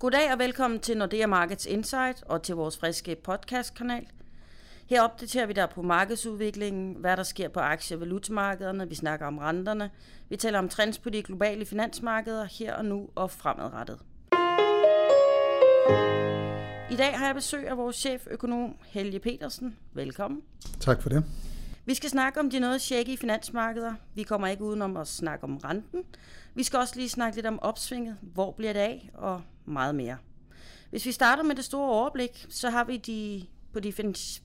Goddag og velkommen til Nordea Markets Insight og til vores friske podcastkanal. Her opdaterer vi dig på markedsudviklingen, hvad der sker på aktie- og valutamarkederne, vi snakker om renterne, vi taler om trends på de globale finansmarkeder her og nu og fremadrettet. I dag har jeg besøg af vores cheføkonom Helge Petersen. Velkommen. Tak for det. Vi skal snakke om de noget shaky finansmarkeder. Vi kommer ikke udenom at snakke om renten. Vi skal også lige snakke lidt om opsvinget, hvor bliver det af, og meget mere. Hvis vi starter med det store overblik, så har vi de, på de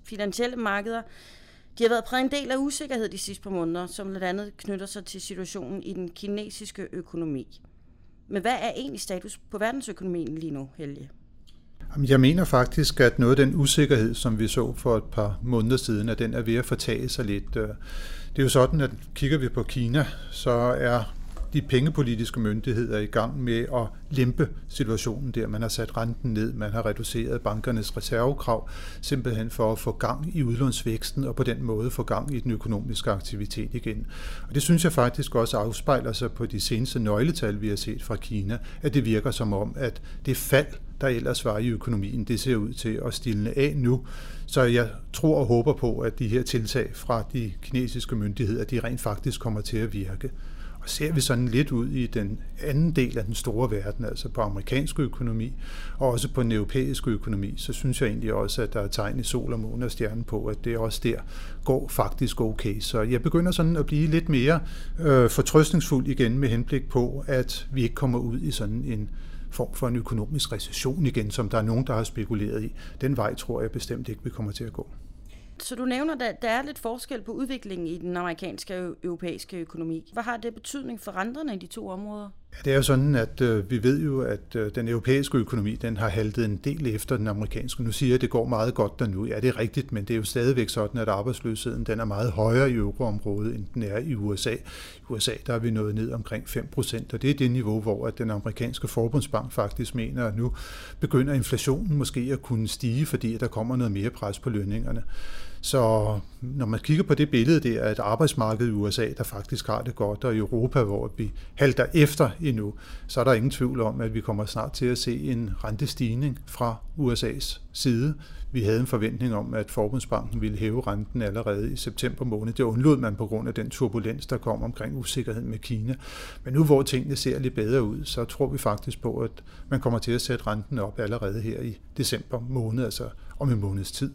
finansielle markeder, de har været præget en del af usikkerhed de sidste par måneder, som blandt andet knytter sig til situationen i den kinesiske økonomi. Men hvad er egentlig status på verdensøkonomien lige nu, Helge? Jeg mener faktisk, at noget af den usikkerhed, som vi så for et par måneder siden, at den er ved at fortage sig lidt. Øh, det er jo sådan, at kigger vi på Kina, så er de pengepolitiske myndigheder i gang med at lempe situationen der. Man har sat renten ned, man har reduceret bankernes reservekrav, simpelthen for at få gang i udlånsvæksten og på den måde få gang i den økonomiske aktivitet igen. Og det synes jeg faktisk også afspejler sig på de seneste nøgletal, vi har set fra Kina, at det virker som om, at det fald, der ellers var i økonomien, det ser ud til at stille af nu. Så jeg tror og håber på, at de her tiltag fra de kinesiske myndigheder, de rent faktisk kommer til at virke. Og ser vi sådan lidt ud i den anden del af den store verden, altså på amerikansk økonomi og også på den europæiske økonomi, så synes jeg egentlig også, at der er tegn i sol og måne og stjerne på, at det også der går faktisk okay. Så jeg begynder sådan at blive lidt mere øh, fortrøstningsfuld igen med henblik på, at vi ikke kommer ud i sådan en form for en økonomisk recession igen, som der er nogen, der har spekuleret i. Den vej tror jeg bestemt ikke, vi kommer til at gå. Så du nævner, at der er lidt forskel på udviklingen i den amerikanske og europæiske økonomi. Hvad har det betydning for renterne i de to områder? Ja, det er jo sådan, at øh, vi ved jo, at øh, den europæiske økonomi den har haltet en del efter den amerikanske. Nu siger jeg, at det går meget godt der nu. Ja, det er rigtigt, men det er jo stadigvæk sådan, at arbejdsløsheden den er meget højere i euroområdet, end den er i USA. I USA der er vi nået ned omkring 5 procent, og det er det niveau, hvor at den amerikanske forbundsbank faktisk mener, at nu begynder inflationen måske at kunne stige, fordi der kommer noget mere pres på lønningerne. Så når man kigger på det billede der, at arbejdsmarkedet i USA, der faktisk har det godt, og i Europa, hvor vi halter efter endnu, så er der ingen tvivl om, at vi kommer snart til at se en rentestigning fra USA's side. Vi havde en forventning om, at Forbundsbanken ville hæve renten allerede i september måned. Det undlod man på grund af den turbulens, der kom omkring usikkerheden med Kina. Men nu hvor tingene ser lidt bedre ud, så tror vi faktisk på, at man kommer til at sætte renten op allerede her i december måned, altså om en måneds tid.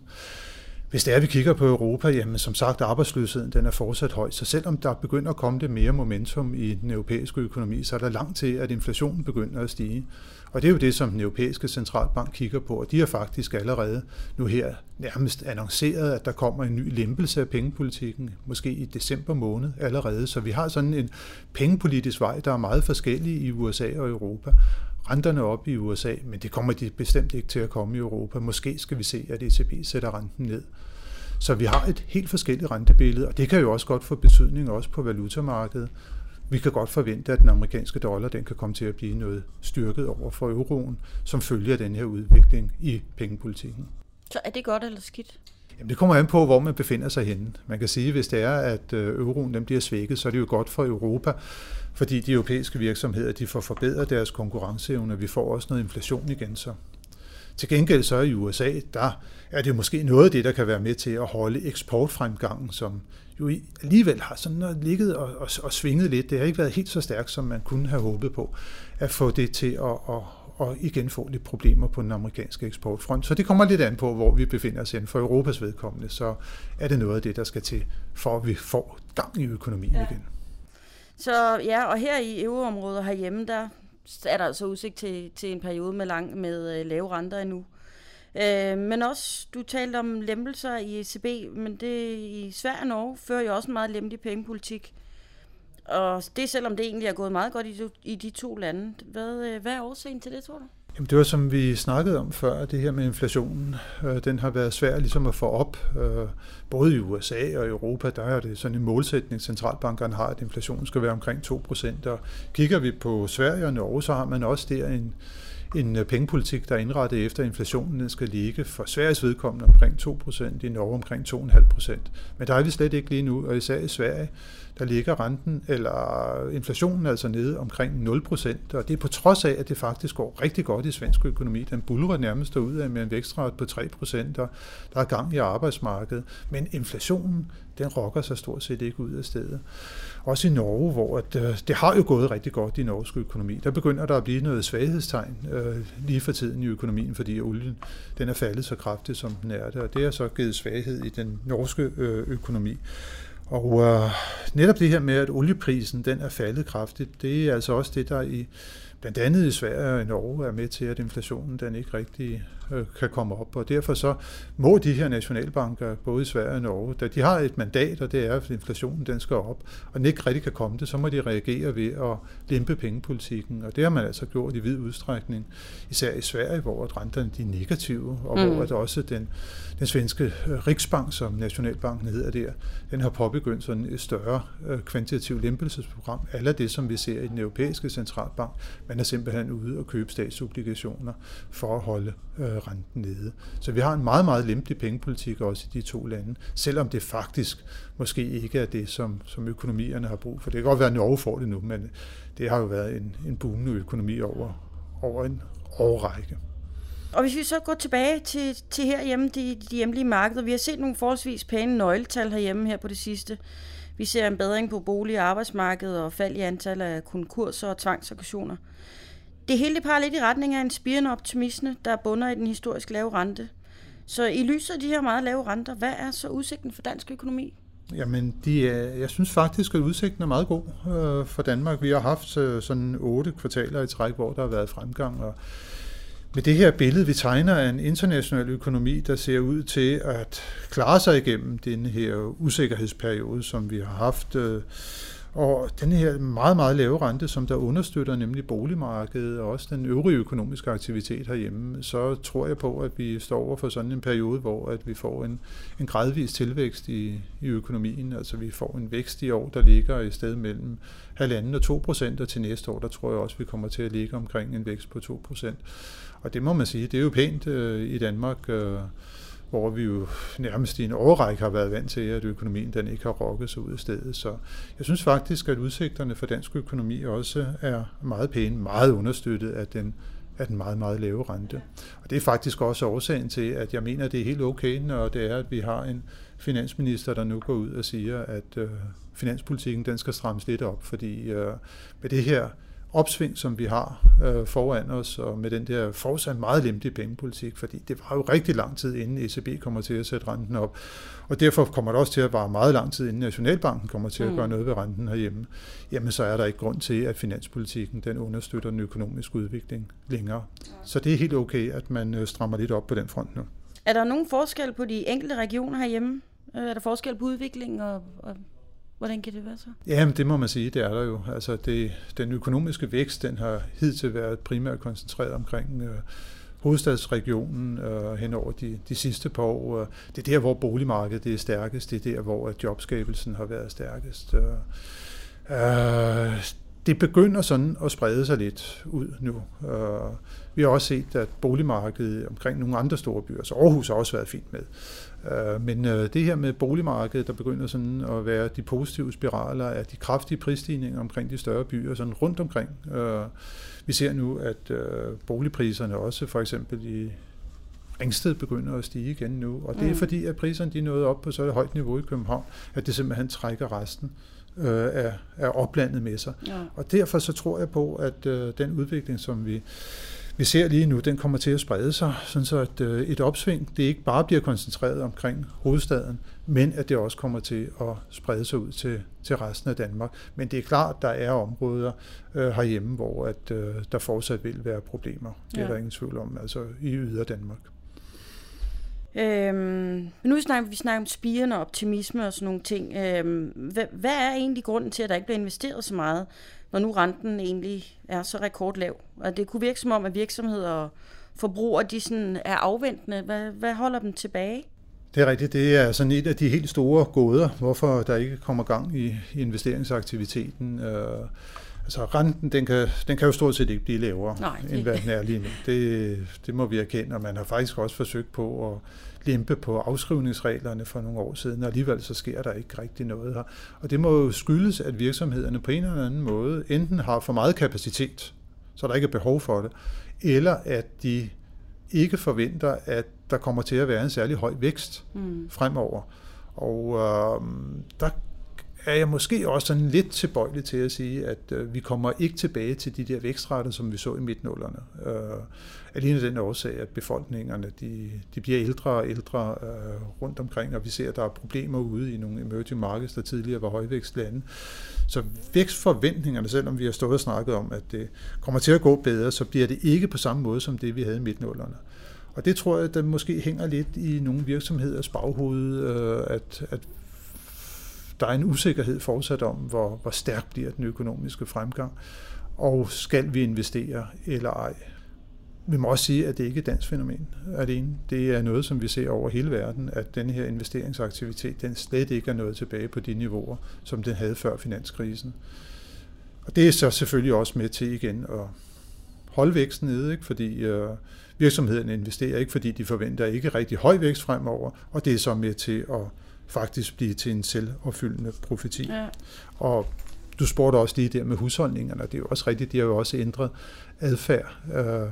Hvis det er, at vi kigger på Europa, jamen som sagt, arbejdsløsheden den er fortsat høj, så selvom der begynder at komme det mere momentum i den europæiske økonomi, så er der langt til, at inflationen begynder at stige. Og det er jo det, som den europæiske centralbank kigger på, og de har faktisk allerede nu her nærmest annonceret, at der kommer en ny lempelse af pengepolitikken, måske i december måned allerede. Så vi har sådan en pengepolitisk vej, der er meget forskellig i USA og Europa renterne op i USA, men det kommer de bestemt ikke til at komme i Europa. Måske skal vi se, at ECB sætter renten ned. Så vi har et helt forskelligt rentebillede, og det kan jo også godt få betydning også på valutamarkedet. Vi kan godt forvente, at den amerikanske dollar den kan komme til at blive noget styrket over for euroen, som følger den her udvikling i pengepolitikken. Så er det godt eller skidt? Jamen, det kommer an på, hvor man befinder sig henne. Man kan sige, at hvis det er, at øh, euroen dem bliver svækket, så er det jo godt for Europa, fordi de europæiske virksomheder de får forbedret deres konkurrenceevne, vi får også noget inflation igen så. Til gengæld så i USA, der er det måske noget af det, der kan være med til at holde eksportfremgangen, som jo alligevel har sådan ligget og, og, og svinget lidt. Det har ikke været helt så stærkt, som man kunne have håbet på, at få det til at, at, og igen få lidt problemer på den amerikanske eksportfront. Så det kommer lidt an på, hvor vi befinder os inden for Europas vedkommende, så er det noget af det, der skal til, for at vi får gang i økonomien ja. igen. Så ja, og her i euroområdet herhjemme, der er der altså udsigt til, til en periode med, lang, med øh, lave renter endnu. Øh, men også, du talte om lempelser i ECB, men det i Sverige og Norge fører jo også en meget lempelig pengepolitik. Og det selvom det egentlig er gået meget godt i, i de to lande. Hvad, øh, hvad er årsagen til det, tror du? Jamen, det var som vi snakkede om før, det her med inflationen. Øh, den har været svær ligesom at få op. Øh, både i USA og i Europa, der er det sådan en målsætning, centralbankerne har, at inflationen skal være omkring 2%. Og kigger vi på Sverige og Norge, så har man også der en, en øh, pengepolitik, der er indrettet efter, at inflationen skal ligge for Sveriges vedkommende omkring 2%, i Norge omkring 2,5%. Men der er vi slet ikke lige nu, og især i Sverige, der ligger renten, eller inflationen altså nede omkring 0%, og det er på trods af, at det faktisk går rigtig godt i svensk økonomi. Den bulrer nærmest derude af med en vækstrate på 3%, og der er gang i arbejdsmarkedet. Men inflationen, den rokker sig stort set ikke ud af stedet. Også i Norge, hvor at, øh, det har jo gået rigtig godt i norsk økonomi. Der begynder der at blive noget svaghedstegn øh, lige for tiden i økonomien, fordi olien den er faldet så kraftigt, som den er det, og det har så givet svaghed i den norske øh, økonomi. Og øh, netop det her med, at olieprisen den er faldet kraftigt, det er altså også det, der i blandt andet i Sverige og i Norge er med til, at inflationen den ikke rigtig øh, kan komme op. Og derfor så må de her nationalbanker, både i Sverige og Norge, da de har et mandat, og det er, at inflationen den skal op, og den ikke rigtig kan komme det, så må de reagere ved at lempe pengepolitikken. Og det har man altså gjort i vid udstrækning, især i Sverige, hvor renterne de er negative, og mm. hvor at også den, den svenske øh, Riksbank, som Nationalbanken hedder der, den har påbegyndt sådan et større øh, kvantitativt lempelsesprogram, eller det, som vi ser i den europæiske centralbank. Man er simpelthen ude og købe statsobligationer for at holde øh, renten nede. Så vi har en meget, meget lempelig pengepolitik også i de to lande, selvom det faktisk måske ikke er det, som, som økonomierne har brug for. Det kan godt være, at Norge får det nu, men det har jo været en, en boomende økonomi over, over en årrække. Og hvis vi så går tilbage til, til herhjemme, de, de hjemlige markeder, vi har set nogle forholdsvis pæne nøgletal herhjemme her på det sidste. Vi ser en bedring på bolig- og arbejdsmarkedet og fald i antallet af konkurser og tvangsauktioner. Det hele peger lidt i retning af en spirende optimisme, der bunder i den historisk lave rente. Så i lyset af de her meget lave renter, hvad er så udsigten for dansk økonomi? Jamen, de er, jeg synes faktisk, at udsigten er meget god øh, for Danmark. Vi har haft øh, sådan otte kvartaler i træk, hvor der har været fremgang, og med det her billede, vi tegner af en international økonomi, der ser ud til at klare sig igennem den her usikkerhedsperiode, som vi har haft. Øh, og den her meget, meget lave rente, som der understøtter nemlig boligmarkedet og også den øvrige økonomiske aktivitet herhjemme, så tror jeg på, at vi står over for sådan en periode, hvor at vi får en, en gradvis tilvækst i, i økonomien. Altså vi får en vækst i år, der ligger i sted mellem halvanden og 2 procent, og til næste år, der tror jeg også, at vi kommer til at ligge omkring en vækst på 2 procent. Og det må man sige, det er jo pænt øh, i Danmark. Øh, hvor vi jo nærmest i en årrække har været vant til, at økonomien den ikke har rokket sig ud af stedet. Så jeg synes faktisk, at udsigterne for dansk økonomi også er meget pæne, meget understøttet af den, af den meget, meget lave rente. Og det er faktisk også årsagen til, at jeg mener, at det er helt okay, når det er, at vi har en finansminister, der nu går ud og siger, at øh, finanspolitikken den skal strammes lidt op, fordi øh, med det her opsving, som vi har øh, foran os, og med den der fortsat meget lempelige pengepolitik, fordi det var jo rigtig lang tid, inden ECB kommer til at sætte renten op. Og derfor kommer det også til at være meget lang tid, inden Nationalbanken kommer til at gøre mm. noget ved renten herhjemme. Jamen, så er der ikke grund til, at finanspolitikken den understøtter den økonomiske udvikling længere. Så det er helt okay, at man øh, strammer lidt op på den front nu. Er der nogen forskel på de enkelte regioner herhjemme? Øh, er der forskel på udviklingen og, og Hvordan kan det være så? Jamen, det må man sige, det er der jo. Altså, det, den økonomiske vækst, den har hidtil været primært koncentreret omkring øh, hovedstadsregionen øh, hen over de, de sidste par år. Øh, det er der, hvor boligmarkedet det er stærkest. Det er der, hvor jobskabelsen har været stærkest. Øh, øh det begynder sådan at sprede sig lidt ud nu. Uh, vi har også set, at boligmarkedet omkring nogle andre store byer, så Aarhus har også været fint med. uh, men uh, det her med boligmarkedet, der begynder sådan at være de positive spiraler af de kraftige prisstigninger omkring de større byer, sådan rundt omkring. Vi ser nu, at boligpriserne også for eksempel i Ringsted begynder at stige igen nu, og det er mm. fordi, at priserne de er nået op på så et højt niveau i København, at det simpelthen trækker resten øh, af, af oplandet med sig. Ja. Og derfor så tror jeg på, at øh, den udvikling, som vi, vi ser lige nu, den kommer til at sprede sig, sådan så at øh, et opsving, det ikke bare bliver koncentreret omkring hovedstaden, men at det også kommer til at sprede sig ud til, til resten af Danmark. Men det er klart, der er områder øh, herhjemme, hvor at, øh, der fortsat vil være problemer. Det er ja. der ingen tvivl om, altså i yder Danmark. Øhm, nu snakker vi snakker om spirende og optimisme og sådan nogle ting. Øhm, hvad, hvad er egentlig grunden til, at der ikke bliver investeret så meget, når nu renten egentlig er så rekordlav? Og det kunne virke som om, at virksomheder og forbrugere de sådan er afventende. Hvad, hvad holder dem tilbage? Det er rigtigt. Det er sådan et af de helt store gåder, hvorfor der ikke kommer gang i investeringsaktiviteten. Øh, Altså renten, den kan, den kan jo stort set ikke blive lavere, Nej, det... end hvad den er lige nu. Det, det må vi erkende, og man har faktisk også forsøgt på at lempe på afskrivningsreglerne for nogle år siden, og alligevel så sker der ikke rigtig noget her. Og det må jo skyldes, at virksomhederne på en eller anden måde enten har for meget kapacitet, så der ikke er behov for det, eller at de ikke forventer, at der kommer til at være en særlig høj vækst mm. fremover. Og øh, der er jeg måske også sådan lidt tilbøjelig til at sige, at øh, vi kommer ikke tilbage til de der vækstrater, som vi så i midtnullerne. Øh, alene den årsag, at befolkningerne de, de bliver ældre og ældre øh, rundt omkring, og vi ser, at der er problemer ude i nogle emerging markets, der tidligere var højvækstlande. Så vækstforventningerne, selvom vi har stået og snakket om, at det kommer til at gå bedre, så bliver det ikke på samme måde som det, vi havde i midtnullerne. Og det tror jeg, der måske hænger lidt i nogle virksomheders baghoved, øh, at, at der er en usikkerhed fortsat om, hvor, hvor stærk bliver den økonomiske fremgang, og skal vi investere eller ej. Vi må også sige, at det ikke er et dansk fænomen alene. Det er noget, som vi ser over hele verden, at den her investeringsaktivitet, den slet ikke er nået tilbage på de niveauer, som den havde før finanskrisen. Og det er så selvfølgelig også med til igen at holde væksten nede, ikke? fordi øh, virksomhederne investerer ikke, fordi de forventer ikke rigtig høj vækst fremover, og det er så med til at faktisk blive til en selvopfyldende profeti. Ja. Og du spurgte også lige der med husholdningerne, det er jo også rigtigt, de har jo også ændret adfærd. Uh,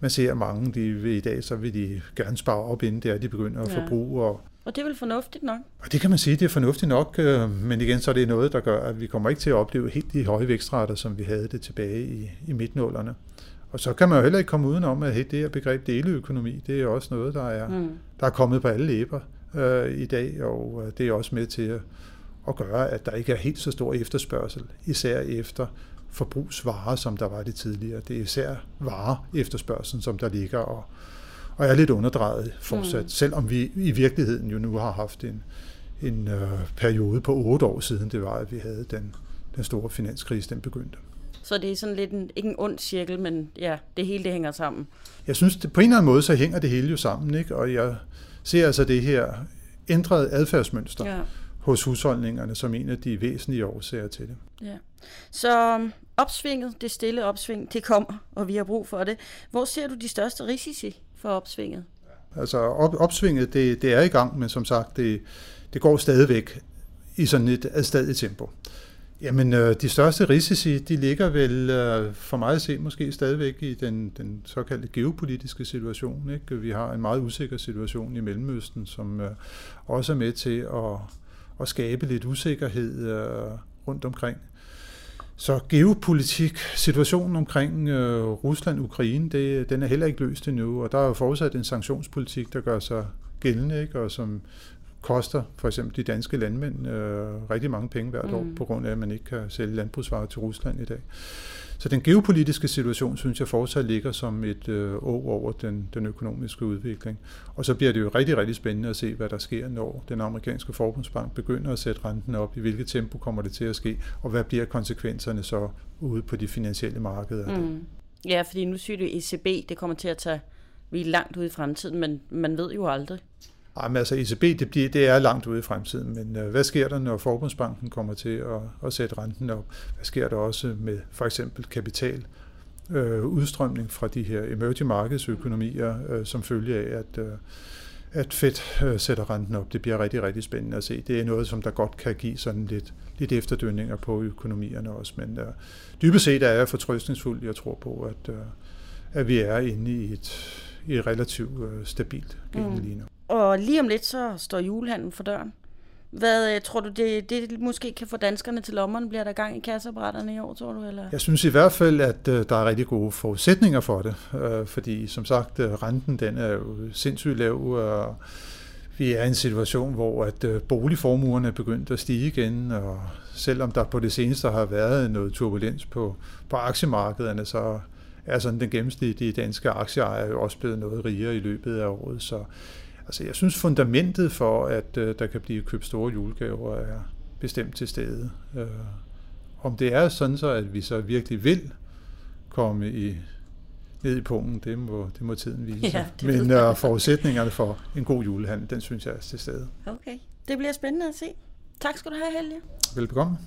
man ser, mange de vil i dag, så vil de gerne spare op, inden det er, de begynder at ja. forbruge. Og, og det er vel fornuftigt nok? Og det kan man sige, det er fornuftigt nok, uh, men igen, så er det noget, der gør, at vi kommer ikke til at opleve helt de høje vækstrater, som vi havde det tilbage i, i midtnålerne. Og så kan man jo heller ikke komme udenom, at det her begreb deleøkonomi, det er også noget, der er, mm. der er kommet på alle læber øh, i dag, og øh, det er også med til at, at gøre, at der ikke er helt så stor efterspørgsel, især efter forbrugsvarer, som der var det tidligere. Det er især varer efterspørgselen, som der ligger og, og er lidt underdrejet fortsat, mm. selvom vi i virkeligheden jo nu har haft en, en øh, periode på otte år siden, det var, at vi havde den, den store finanskrise, den begyndte. Så det er sådan lidt en, ikke en ond cirkel, men ja, det hele det hænger sammen. Jeg synes, det, på en eller anden måde, så hænger det hele jo sammen, ikke? og jeg ser altså det her ændrede adfærdsmønster ja. hos husholdningerne som en af de væsentlige årsager til det. Ja. Så um, opsvinget, det stille opsving, det kommer, og vi har brug for det. Hvor ser du de største risici for opsvinget? Altså op, opsvinget, det, det er i gang, men som sagt, det, det går stadigvæk i sådan et adstadigt tempo. Jamen, øh, de største risici, de ligger vel øh, for mig at se måske stadigvæk i den, den såkaldte geopolitiske situation. Ikke? Vi har en meget usikker situation i Mellemøsten, som øh, også er med til at, at skabe lidt usikkerhed øh, rundt omkring. Så geopolitik, situationen omkring øh, Rusland-Ukraine, det, den er heller ikke løst endnu, og der er jo fortsat en sanktionspolitik, der gør sig gældende, ikke? og som koster for eksempel de danske landmænd øh, rigtig mange penge hvert år, mm. på grund af, at man ikke kan sælge landbrugsvarer til Rusland i dag. Så den geopolitiske situation, synes jeg fortsat ligger som et øh, å over den, den økonomiske udvikling. Og så bliver det jo rigtig, rigtig spændende at se, hvad der sker, når den amerikanske forbundsbank begynder at sætte renten op. I hvilket tempo kommer det til at ske, og hvad bliver konsekvenserne så ude på de finansielle markeder? Mm. Ja, fordi nu siger du ECB, det kommer til at tage vi er langt ude i fremtiden, men man ved jo aldrig. Jamen, altså ECB, det, bliver, det er langt ude i fremtiden, men øh, hvad sker der, når Forbundsbanken kommer til at, at sætte renten op? Hvad sker der også med for eksempel kapital? Øh, udstrømning fra de her emerging markedsøkonomier, øh, som følge af, at, øh, at Fed øh, sætter renten op. Det bliver rigtig, rigtig spændende at se. Det er noget, som der godt kan give sådan lidt, lidt efterdønninger på økonomierne også, men øh, dybest set er jeg fortrøstningsfuld. Jeg tror på, at, øh, at vi er inde i et, et relativt øh, stabilt gældende mm. lige nu. Og lige om lidt, så står julehandlen for døren. Hvad øh, tror du, det, det måske kan få danskerne til lommerne? Bliver der gang i kasseapparatterne i år, tror du? Eller? Jeg synes i hvert fald, at øh, der er rigtig gode forudsætninger for det. Øh, fordi som sagt, øh, renten den er jo sindssygt lav. Og vi er i en situation, hvor at øh, boligformuerne er begyndt at stige igen. Og selvom der på det seneste har været noget turbulens på, på aktiemarkederne, så er sådan den gennemsnitlige danske aktieejer jo også blevet noget rigere i løbet af året. Så Altså jeg synes fundamentet for, at øh, der kan blive købt store julegaver, er bestemt til stede. Øh, om det er sådan så, at vi så virkelig vil komme i, ned i pungen, det må, det må tiden vise. Ja, Men øh, forudsætningerne for en god julehandel, den synes jeg er til stede. Okay, det bliver spændende at se. Tak skal du have, Helge. Velbekomme.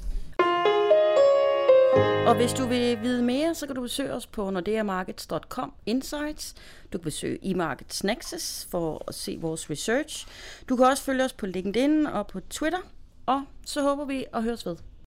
Og hvis du vil vide mere, så kan du besøge os på nordeamarkets.com insights. Du kan besøge eMarkets Nexus for at se vores research. Du kan også følge os på LinkedIn og på Twitter. Og så håber vi at høres ved.